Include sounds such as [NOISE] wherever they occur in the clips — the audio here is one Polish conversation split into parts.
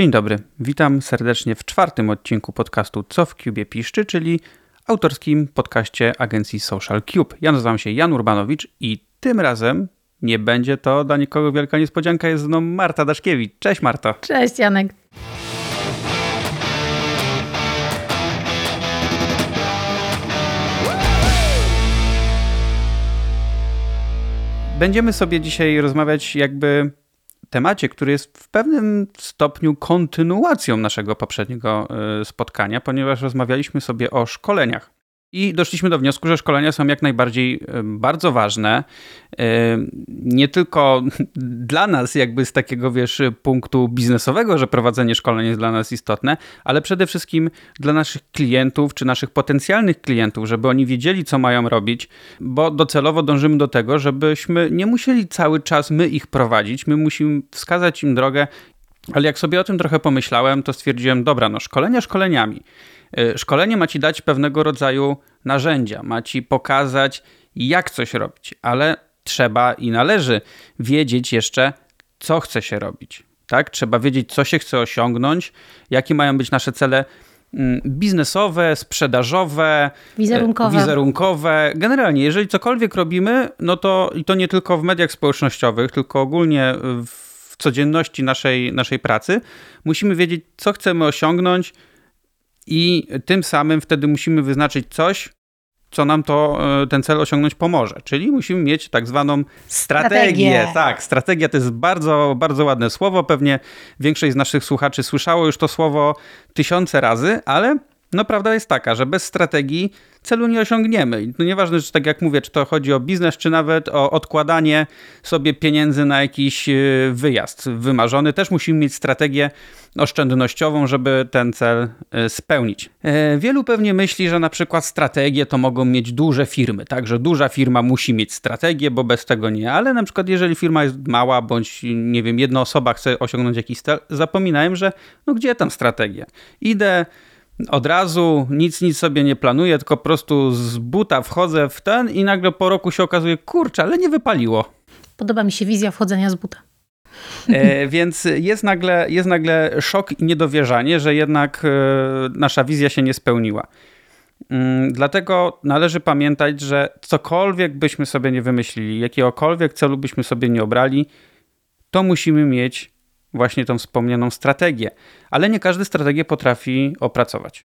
Dzień dobry, witam serdecznie w czwartym odcinku podcastu Co w Cubie piszczy, czyli autorskim podcaście agencji Social Cube. Ja nazywam się Jan Urbanowicz i tym razem nie będzie to dla nikogo wielka niespodzianka, jest mną Marta Daszkiewicz. Cześć Marto. Cześć Janek. Będziemy sobie dzisiaj rozmawiać jakby temacie, który jest w pewnym stopniu kontynuacją naszego poprzedniego y, spotkania, ponieważ rozmawialiśmy sobie o szkoleniach. I doszliśmy do wniosku, że szkolenia są jak najbardziej bardzo ważne. Nie tylko [LAUGHS] dla nas, jakby z takiego wiesz, punktu biznesowego, że prowadzenie szkoleń jest dla nas istotne, ale przede wszystkim dla naszych klientów czy naszych potencjalnych klientów, żeby oni wiedzieli, co mają robić, bo docelowo dążymy do tego, żebyśmy nie musieli cały czas my ich prowadzić, my musimy wskazać im drogę. Ale jak sobie o tym trochę pomyślałem, to stwierdziłem, dobra, no szkolenia szkoleniami szkolenie ma ci dać pewnego rodzaju narzędzia, ma ci pokazać, jak coś robić, ale trzeba i należy wiedzieć jeszcze, co chce się robić. Tak? Trzeba wiedzieć, co się chce osiągnąć, jakie mają być nasze cele mm, biznesowe, sprzedażowe, wizerunkowe. wizerunkowe. Generalnie, jeżeli cokolwiek robimy, no to i to nie tylko w mediach społecznościowych, tylko ogólnie w codzienności naszej, naszej pracy, musimy wiedzieć, co chcemy osiągnąć, i tym samym wtedy musimy wyznaczyć coś, co nam to e, ten cel osiągnąć pomoże. Czyli musimy mieć tak zwaną strategię. strategię. Tak, strategia to jest bardzo, bardzo ładne słowo. Pewnie większość z naszych słuchaczy słyszało już to słowo tysiące razy, ale no prawda jest taka, że bez strategii celu nie osiągniemy. No nieważne, czy tak jak mówię, czy to chodzi o biznes, czy nawet o odkładanie sobie pieniędzy na jakiś e, wyjazd wymarzony. Też musimy mieć strategię oszczędnościową, żeby ten cel e, spełnić. E, wielu pewnie myśli, że na przykład strategie to mogą mieć duże firmy, także duża firma musi mieć strategię, bo bez tego nie, ale na przykład jeżeli firma jest mała, bądź nie wiem, jedna osoba chce osiągnąć jakiś cel, zapominałem, że no gdzie tam strategia? Idę od razu, nic, nic sobie nie planuję, tylko po prostu z buta wchodzę w ten i nagle po roku się okazuje, kurczę, ale nie wypaliło. Podoba mi się wizja wchodzenia z buta. E, [LAUGHS] więc jest nagle, jest nagle szok i niedowierzanie, że jednak e, nasza wizja się nie spełniła. Mm, dlatego należy pamiętać, że cokolwiek byśmy sobie nie wymyślili, jakiegokolwiek celu byśmy sobie nie obrali, to musimy mieć właśnie tą wspomnianą strategię. Ale nie każdy strategię potrafi opracować.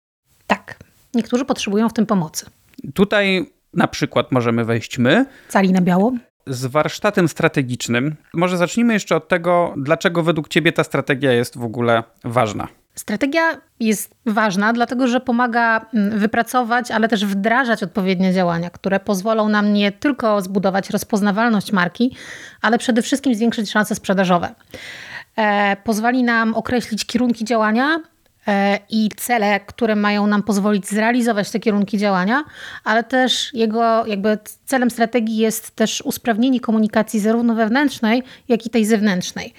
Tak, niektórzy potrzebują w tym pomocy. Tutaj na przykład możemy wejść my. Cali na biało. Z warsztatem strategicznym. Może zacznijmy jeszcze od tego, dlaczego według Ciebie ta strategia jest w ogóle ważna. Strategia jest ważna, dlatego że pomaga mm, wypracować, ale też wdrażać odpowiednie działania, które pozwolą nam nie tylko zbudować rozpoznawalność marki, ale przede wszystkim zwiększyć szanse sprzedażowe. E, pozwoli nam określić kierunki działania e, i cele, które mają nam pozwolić zrealizować te kierunki działania, ale też jego jakby celem strategii jest też usprawnienie komunikacji zarówno wewnętrznej, jak i tej zewnętrznej.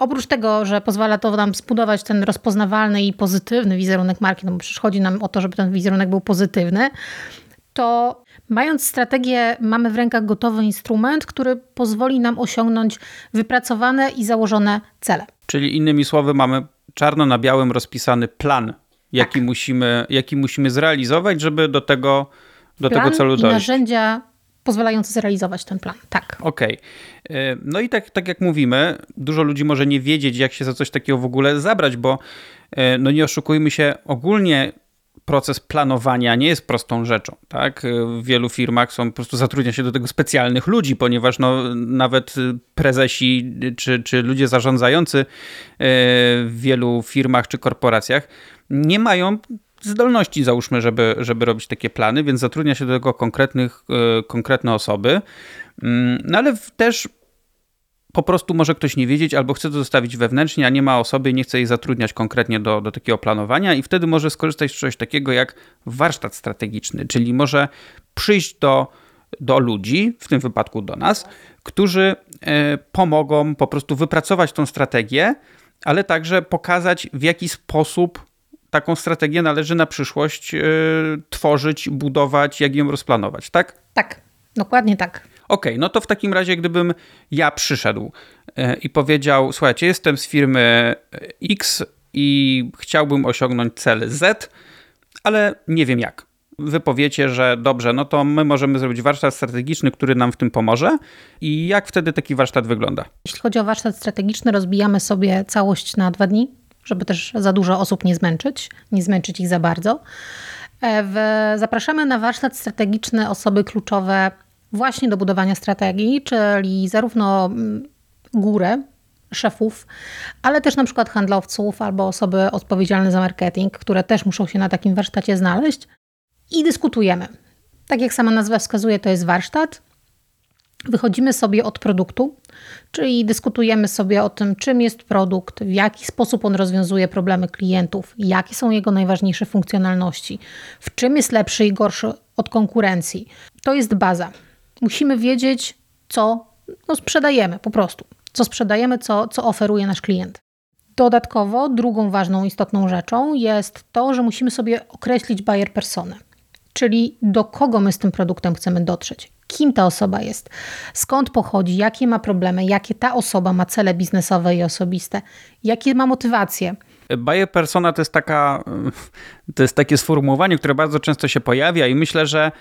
Oprócz tego, że pozwala to nam zbudować ten rozpoznawalny i pozytywny wizerunek marki, no bo przecież chodzi nam o to, żeby ten wizerunek był pozytywny, to mając strategię, mamy w rękach gotowy instrument, który pozwoli nam osiągnąć wypracowane i założone cele. Czyli innymi słowy, mamy czarno na białym rozpisany plan, jaki, tak. musimy, jaki musimy zrealizować, żeby do tego, do plan tego celu i dojść. narzędzia pozwalające zrealizować ten plan. Tak. Okej. Okay. No i tak, tak jak mówimy, dużo ludzi może nie wiedzieć, jak się za coś takiego w ogóle zabrać, bo e, no nie oszukujmy się, ogólnie proces planowania nie jest prostą rzeczą. Tak? W wielu firmach są, po prostu zatrudnia się do tego specjalnych ludzi, ponieważ no, nawet prezesi czy, czy ludzie zarządzający e, w wielu firmach czy korporacjach nie mają zdolności, załóżmy, żeby, żeby robić takie plany, więc zatrudnia się do tego konkretnych, e, konkretne osoby. Mm, no ale też po prostu może ktoś nie wiedzieć albo chce to zostawić wewnętrznie, a nie ma osoby nie chce jej zatrudniać konkretnie do, do takiego planowania i wtedy może skorzystać z czegoś takiego jak warsztat strategiczny, czyli może przyjść do, do ludzi, w tym wypadku do nas, którzy e, pomogą po prostu wypracować tą strategię, ale także pokazać w jaki sposób taką strategię należy na przyszłość e, tworzyć, budować, jak ją rozplanować, tak? Tak, dokładnie tak. Okej, okay, no to w takim razie, gdybym ja przyszedł e, i powiedział: Słuchajcie, jestem z firmy X, i chciałbym osiągnąć cel Z, ale nie wiem jak. Wy powiecie, że dobrze, no to my możemy zrobić warsztat strategiczny, który nam w tym pomoże. I jak wtedy taki warsztat wygląda? Jeśli chodzi o warsztat strategiczny, rozbijamy sobie całość na dwa dni, żeby też za dużo osób nie zmęczyć, nie zmęczyć ich za bardzo. E, w, zapraszamy na warsztat strategiczny osoby kluczowe właśnie do budowania strategii, czyli zarówno mm, górę, szefów, ale też na przykład handlowców albo osoby odpowiedzialne za marketing, które też muszą się na takim warsztacie znaleźć i dyskutujemy. Tak jak sama nazwa wskazuje, to jest warsztat. Wychodzimy sobie od produktu, czyli dyskutujemy sobie o tym, czym jest produkt, w jaki sposób on rozwiązuje problemy klientów, jakie są jego najważniejsze funkcjonalności, w czym jest lepszy i gorszy od konkurencji. To jest baza. Musimy wiedzieć, co no, sprzedajemy po prostu, co sprzedajemy, co, co oferuje nasz klient. Dodatkowo, drugą ważną, istotną rzeczą jest to, że musimy sobie określić buyer personę, czyli do kogo my z tym produktem chcemy dotrzeć, kim ta osoba jest, skąd pochodzi, jakie ma problemy, jakie ta osoba ma cele biznesowe i osobiste, jakie ma motywacje. Buyer persona to jest taka, to jest takie sformułowanie, które bardzo często się pojawia i myślę, że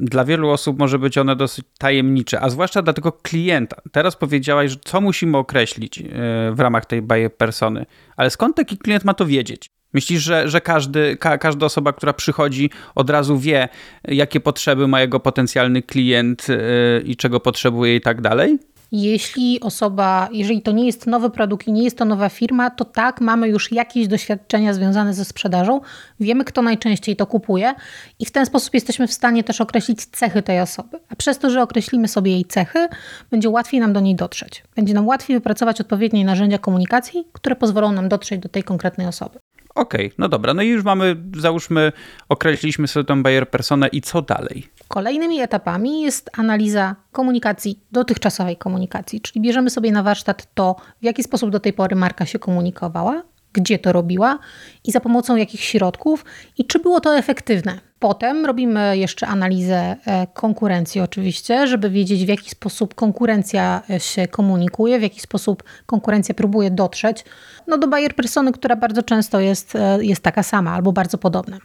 dla wielu osób może być one dosyć tajemnicze, a zwłaszcza dla tego klienta. Teraz powiedziałaś, że co musimy określić e, w ramach tej buyer persony, ale skąd taki klient ma to wiedzieć? Myślisz, że, że każdy, ka, każda osoba, która przychodzi, od razu wie, jakie potrzeby ma jego potencjalny klient yy, i czego potrzebuje i tak dalej? Jeśli osoba, jeżeli to nie jest nowy produkt i nie jest to nowa firma, to tak, mamy już jakieś doświadczenia związane ze sprzedażą, wiemy, kto najczęściej to kupuje i w ten sposób jesteśmy w stanie też określić cechy tej osoby. A przez to, że określimy sobie jej cechy, będzie łatwiej nam do niej dotrzeć. Będzie nam łatwiej wypracować odpowiednie narzędzia komunikacji, które pozwolą nam dotrzeć do tej konkretnej osoby. Okej, okay, no dobra, no i już mamy, załóżmy, określiliśmy sobie tą buyer personę i co dalej? Kolejnymi etapami jest analiza komunikacji, dotychczasowej komunikacji, czyli bierzemy sobie na warsztat to, w jaki sposób do tej pory marka się komunikowała, gdzie to robiła i za pomocą jakich środków i czy było to efektywne. Potem robimy jeszcze analizę e, konkurencji, oczywiście, żeby wiedzieć, w jaki sposób konkurencja e, się komunikuje, w jaki sposób konkurencja próbuje dotrzeć no, do buyer persony, która bardzo często jest, e, jest taka sama albo bardzo podobna.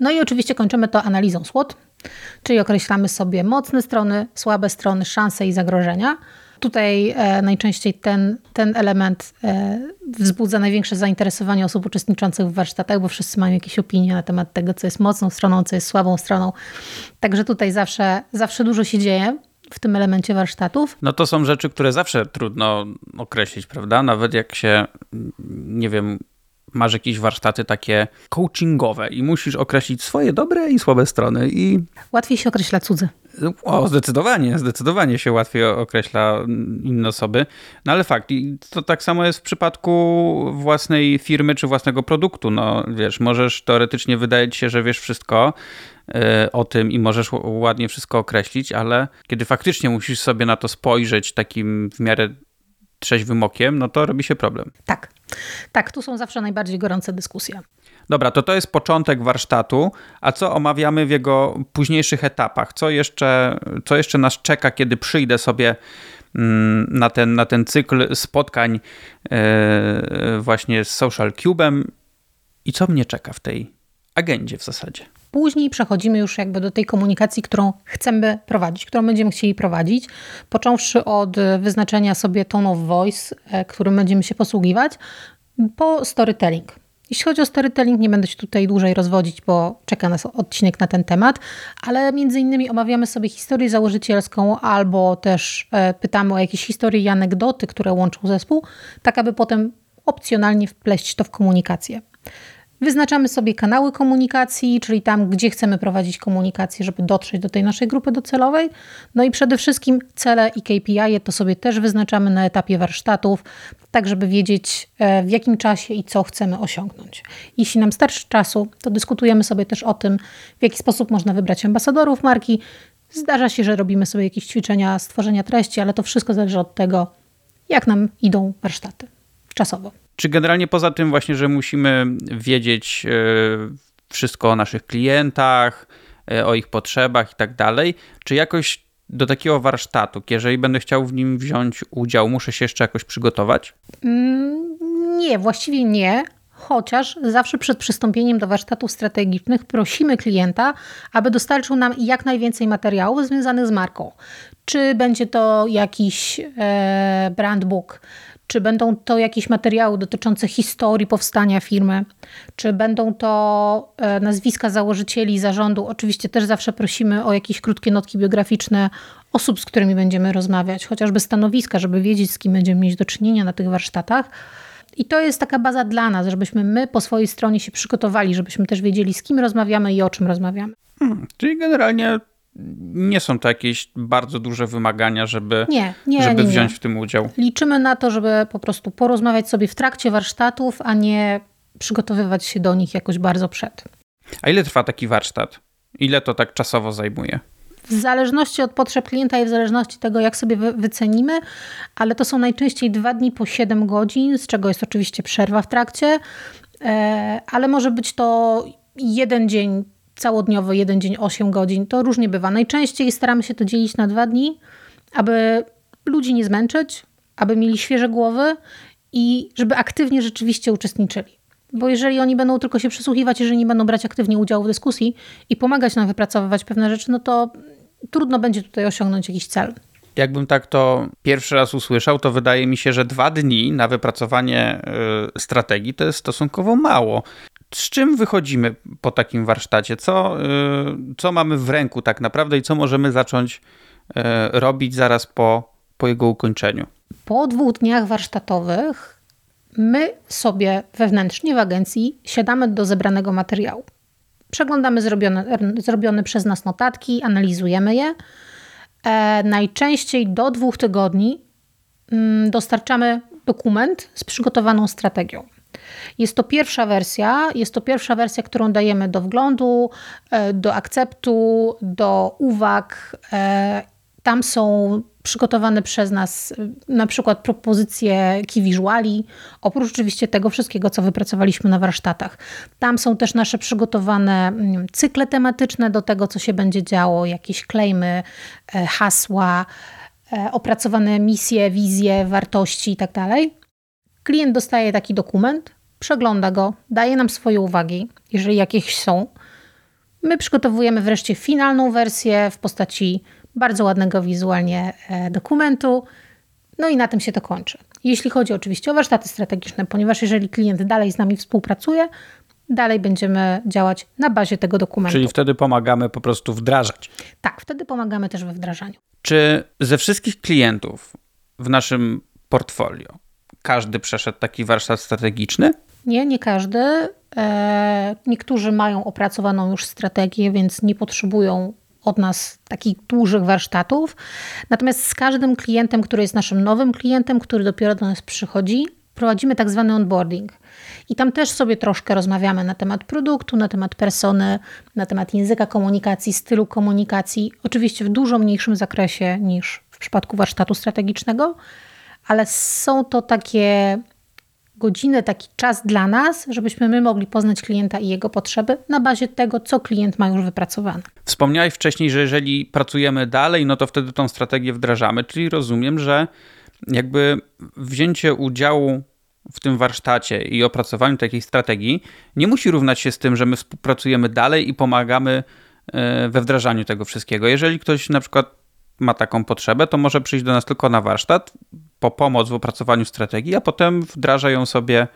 No i oczywiście kończymy to analizą SWOT, czyli określamy sobie mocne strony, słabe strony, szanse i zagrożenia. Tutaj e, najczęściej ten, ten element e, wzbudza największe zainteresowanie osób uczestniczących w warsztatach, bo wszyscy mają jakieś opinie na temat tego, co jest mocną stroną, co jest słabą stroną. Także tutaj zawsze, zawsze dużo się dzieje w tym elemencie warsztatów. No to są rzeczy, które zawsze trudno określić, prawda? Nawet jak się, nie wiem, masz jakieś warsztaty takie coachingowe i musisz określić swoje dobre i słabe strony i... Łatwiej się określa cudze. O, zdecydowanie, zdecydowanie się łatwiej określa inne osoby. No ale fakt, to tak samo jest w przypadku własnej firmy czy własnego produktu. No wiesz, możesz teoretycznie wydaje się, że wiesz wszystko e, o tym i możesz ładnie wszystko określić, ale kiedy faktycznie musisz sobie na to spojrzeć takim w miarę trzeźwym okiem, no to robi się problem. Tak. Tak, tu są zawsze najbardziej gorące dyskusje. Dobra, to to jest początek warsztatu, a co omawiamy w jego późniejszych etapach? Co jeszcze, co jeszcze nas czeka, kiedy przyjdę sobie mm, na ten, na ten cykl spotkań e, właśnie z Social Cube'em i co mnie czeka w tej agendzie w zasadzie? Później przechodzimy już jakby do tej komunikacji, którą chcemy prowadzić, którą będziemy chcieli prowadzić, począwszy od wyznaczenia sobie tone of voice, e, którym będziemy się posługiwać, po storytelling. Jeśli chodzi o storytelling, nie będę się tutaj dłużej rozwodzić, bo czeka nas odcinek na ten temat, ale między innymi omawiamy sobie historię założycielską albo też e, pytamy o jakieś historie i anegdoty, które łączą zespół, tak aby potem opcjonalnie wpleść to w komunikację. Wyznaczamy sobie kanały komunikacji, czyli tam, gdzie chcemy prowadzić komunikację, żeby dotrzeć do tej naszej grupy docelowej. No i przede wszystkim cele i KPI to sobie też wyznaczamy na etapie warsztatów, tak żeby wiedzieć e, w jakim czasie i co chcemy osiągnąć. Jeśli nam starczy czasu, to dyskutujemy sobie też o tym, w jaki sposób można wybrać ambasadorów marki. Zdarza się, że robimy sobie jakieś ćwiczenia stworzenia treści, ale to wszystko zależy od tego, jak nam idą warsztaty czasowo. Czy generalnie poza tym właśnie, że musimy wiedzieć e, wszystko o naszych klientach, e, o ich potrzebach i tak dalej, czy jakoś do takiego warsztatu, jeżeli będę chciał w nim wziąć udział, muszę się jeszcze jakoś przygotować? Mm, Nie, właściwie nie, chociaż zawsze przed przystąpieniem do warsztatów strategicznych prosimy klienta, aby dostarczył nam jak najwięcej materiałów związanych z marką. Czy będzie to jakiś e, brandbook, czy będą to jakieś materiały dotyczące historii powstania firmy, czy będą to e, nazwiska założycieli zarządu. Oczywiście też zawsze prosimy o jakieś krótkie notki biograficzne osób, z którymi będziemy rozmawiać, chociażby stanowiska, żeby wiedzieć, z kim będziemy mieć do czynienia na tych warsztatach. I to jest taka baza dla nas, żebyśmy my po swojej stronie się przygotowali, żebyśmy też wiedzieli, z kim rozmawiamy i o czym rozmawiamy. Hmm, czyli generalnie nie są to jakieś bardzo duże wymagania, żeby, nie, nie, żeby nie, wziąć w tym udział. Liczymy na to, żeby po prostu porozmawiać sobie w trakcie warsztatów, a nie przygotowywać się do nich jakoś bardzo przed. A ile trwa taki warsztat? Ile to tak czasowo zajmuje? W zależności od potrzeb klienta i w zależności tego, jak sobie wycenimy, ale to są najczęściej dwa dni po 7 godzin, z czego jest oczywiście przerwa w trakcie, e, ale może być to jeden dzień całodniowy, jeden dzień 8 godzin. To różnie bywa. Najczęściej staramy się to dzielić na dwa dni, aby ludzi nie zmęczyć, aby mieli świeże głowy i żeby aktywnie rzeczywiście uczestniczyli. Bo jeżeli oni będą tylko się przysłuchiwać, jeżeli nie będą brać aktywnie udziału w dyskusji i pomagać nam wypracowywać pewne rzeczy, no to trudno będzie tutaj osiągnąć jakiś cel. Jakbym tak to pierwszy raz usłyszał, to wydaje mi się, że dwa dni na wypracowanie y, strategii to jest stosunkowo mało. Z czym wychodzimy po takim warsztacie? Co, y, co mamy w ręku tak naprawdę i co możemy zacząć y, robić zaraz po, po jego ukończeniu? Po dwóch dniach warsztatowych my sobie wewnętrznie w agencji siadamy do zebranego materiału. Przeglądamy zrobione, zrobione przez nas notatki, analizujemy je. E, najczęściej do dwóch tygodni mm, dostarczamy dokument z przygotowaną strategią. Jest to pierwsza wersja, jest to pierwsza wersja, którą dajemy do wglądu, e, do akceptu, do uwag. E, tam są przygotowane przez nas e, na przykład propozycje key visuali, oprócz oczywiście tego wszystkiego, co wypracowaliśmy na warsztatach. Tam są też nasze przygotowane mm, cykle tematyczne do tego, co się będzie działo, jakieś klejmy, hasła, opracowane misje, wizje, wartości itd. Tak Klient dostaje taki dokument, przegląda go, daje nam swoje uwagi, jeżeli jakieś są. My przygotowujemy wreszcie finalną wersję w postaci bardzo ładnego wizualnie e, dokumentu. No i na tym się to kończy. Jeśli chodzi oczywiście o warsztaty strategiczne, ponieważ jeżeli klient dalej z nami współpracuje, dalej będziemy działać na bazie tego dokumentu. Czyli wtedy pomagamy po prostu wdrażać. Tak, wtedy pomagamy też we wdrażaniu. Czy ze wszystkich klientów w naszym portfolio każdy przeszedł taki warsztat strategiczny? Nie, nie każdy. E, niektórzy mają opracowaną już strategię, więc nie potrzebują od nas takich dużych warsztatów. Natomiast z każdym klientem, który jest naszym nowym klientem, który dopiero do nas przychodzi, prowadzimy tak zwany onboarding. I tam też sobie troszkę rozmawiamy na temat produktu, na temat persony, na temat języka komunikacji, stylu komunikacji. Oczywiście w dużo mniejszym zakresie niż w przypadku warsztatu strategicznego, ale są to takie godziny, taki czas dla nas, żebyśmy my mogli poznać klienta i jego potrzeby na bazie tego, co klient ma już wypracowane. Wspomniałeś wcześniej, że jeżeli pracujemy dalej, no to wtedy tą strategię wdrażamy, czyli rozumiem, że jakby wzięcie udziału w tym warsztacie i opracowaniu takiej strategii nie musi równać się z tym, że my współpracujemy dalej i pomagamy e, we wdrażaniu tego wszystkiego. Jeżeli ktoś na przykład ma taką potrzebę, to może przyjść do nas tylko na warsztat, po pomoc w opracowaniu strategii, a potem wdraża ją sobie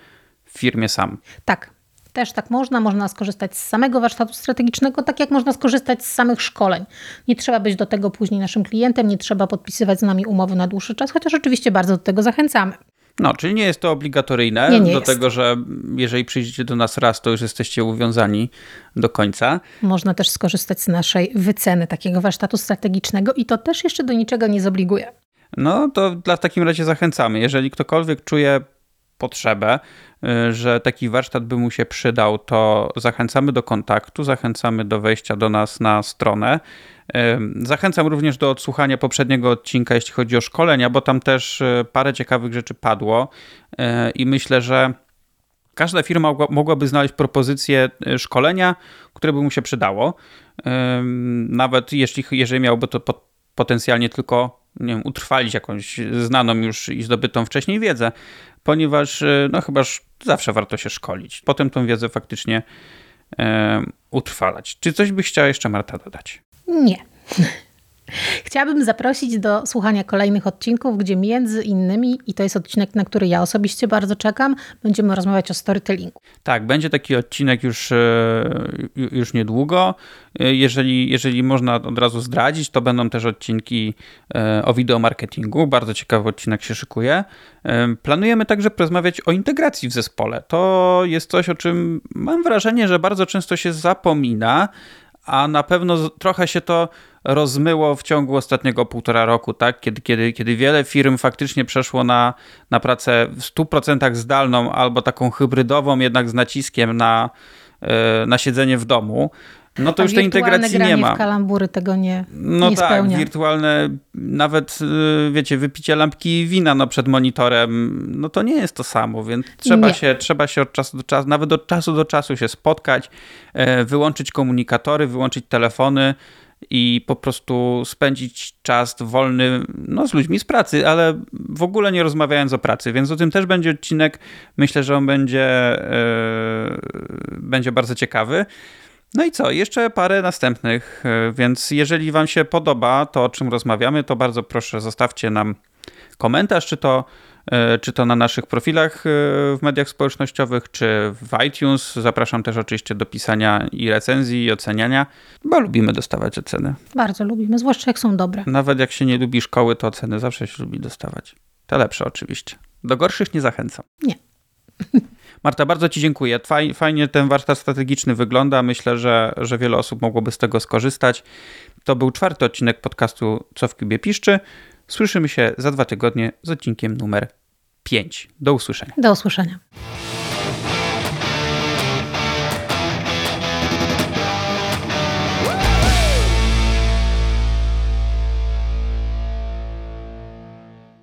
w firmie sam. Tak, też tak można. Można skorzystać z samego warsztatu strategicznego, tak jak można skorzystać z samych szkoleń. Nie trzeba być do tego później naszym klientem, nie trzeba podpisywać z nami umowy na dłuższy czas, chociaż oczywiście bardzo do tego zachęcamy. No, czyli nie jest to obligatoryjne nie, nie do jest. tego, że jeżeli przyjdziecie do nas raz, to już jesteście uwiązani do końca. Można też skorzystać z naszej wyceny takiego warsztatu strategicznego i to też jeszcze do niczego nie zobliguje. No to dla w takim razie zachęcamy. Jeżeli ktokolwiek czuje potrzebę, y, że taki warsztat by mu się przydał, to zachęcamy do kontaktu, zachęcamy do wejścia do nas na stronę. Zachęcam również do odsłuchania poprzedniego odcinka, jeśli chodzi o szkolenia, bo tam też y, parę ciekawych rzeczy padło i myślę, że każda firma mogłaby znaleźć propozycję szkolenia, które by mu się przydało. Nawet jeśli, jeżeli miałby to potencjalnie tylko nie wiem, utrwalić jakąś znaną już i zdobytą wcześniej wiedzę. ponieważ no chybaż zawsze warto się szkolić. Potem tą wiedzę faktycznie e, utrwalać. Czy coś byś chciała jeszcze, Marta, dodać? Nie. Chciałabym zaprosić do słuchania kolejnych odcinków, gdzie między innymi, i to jest odcinek, na który ja osobiście bardzo czekam, będziemy rozmawiać o storytellingu. Tak, będzie taki odcinek już, e, już niedługo. E, jeżeli, jeżeli można od razu zdradzić, to będą też odcinki e, o wideomarketingu. Bardzo ciekawy odcinek się szykuje. Planujemy także porozmawiać o integracji w zespole. To jest coś, o czym mam wrażenie, że bardzo często się zapomina, a na pewno trochę się to rozmyło w ciągu ostatniego półtora roku, tak? kiedy, kiedy, kiedy wiele firm faktycznie przeszło na, na pracę w 100% zdalną albo taką hybrydową, jednak z naciskiem na, e, na siedzenie w domu. No to A już tej integracji nie ma. w kalambury tego nie, no nie tak, spełnia. wirtualne, nawet e, wiecie, wypicie lampki wina no, przed monitorem, no to nie jest to samo, więc trzeba się, trzeba się od czasu do czasu, nawet od czasu do czasu się spotkać, e, wyłączyć komunikatory, wyłączyć telefony, i po prostu spędzić czas wolny no, z ludźmi z pracy, ale w ogóle nie rozmawiając o pracy, więc o tym też będzie odcinek. Myślę, że on będzie, yy, będzie bardzo ciekawy. No i co, jeszcze parę następnych, yy, więc jeżeli Wam się podoba to, o czym rozmawiamy, to bardzo proszę zostawcie nam komentarz, czy to E, czy to na naszych profilach e, w mediach społecznościowych, czy w iTunes. Zapraszam też oczywiście do pisania i recenzji, i oceniania, bo lubimy dostawać oceny. Bardzo lubimy, zwłaszcza jak są dobre. Nawet jak się nie lubi szkoły, to oceny zawsze się lubi dostawać. Te lepsze oczywiście. Do gorszych nie zachęcam. Nie. Marta, bardzo Ci dziękuję. Fajnie ten warsztat strategiczny wygląda. Myślę, że, że wiele osób mogłoby z tego skorzystać. To był czwarty odcinek podcastu Co w Kubie Piszczy. Słyszymy się za dwa tygodnie z odcinkiem numer 5. Do usłyszenia. Do usłyszenia.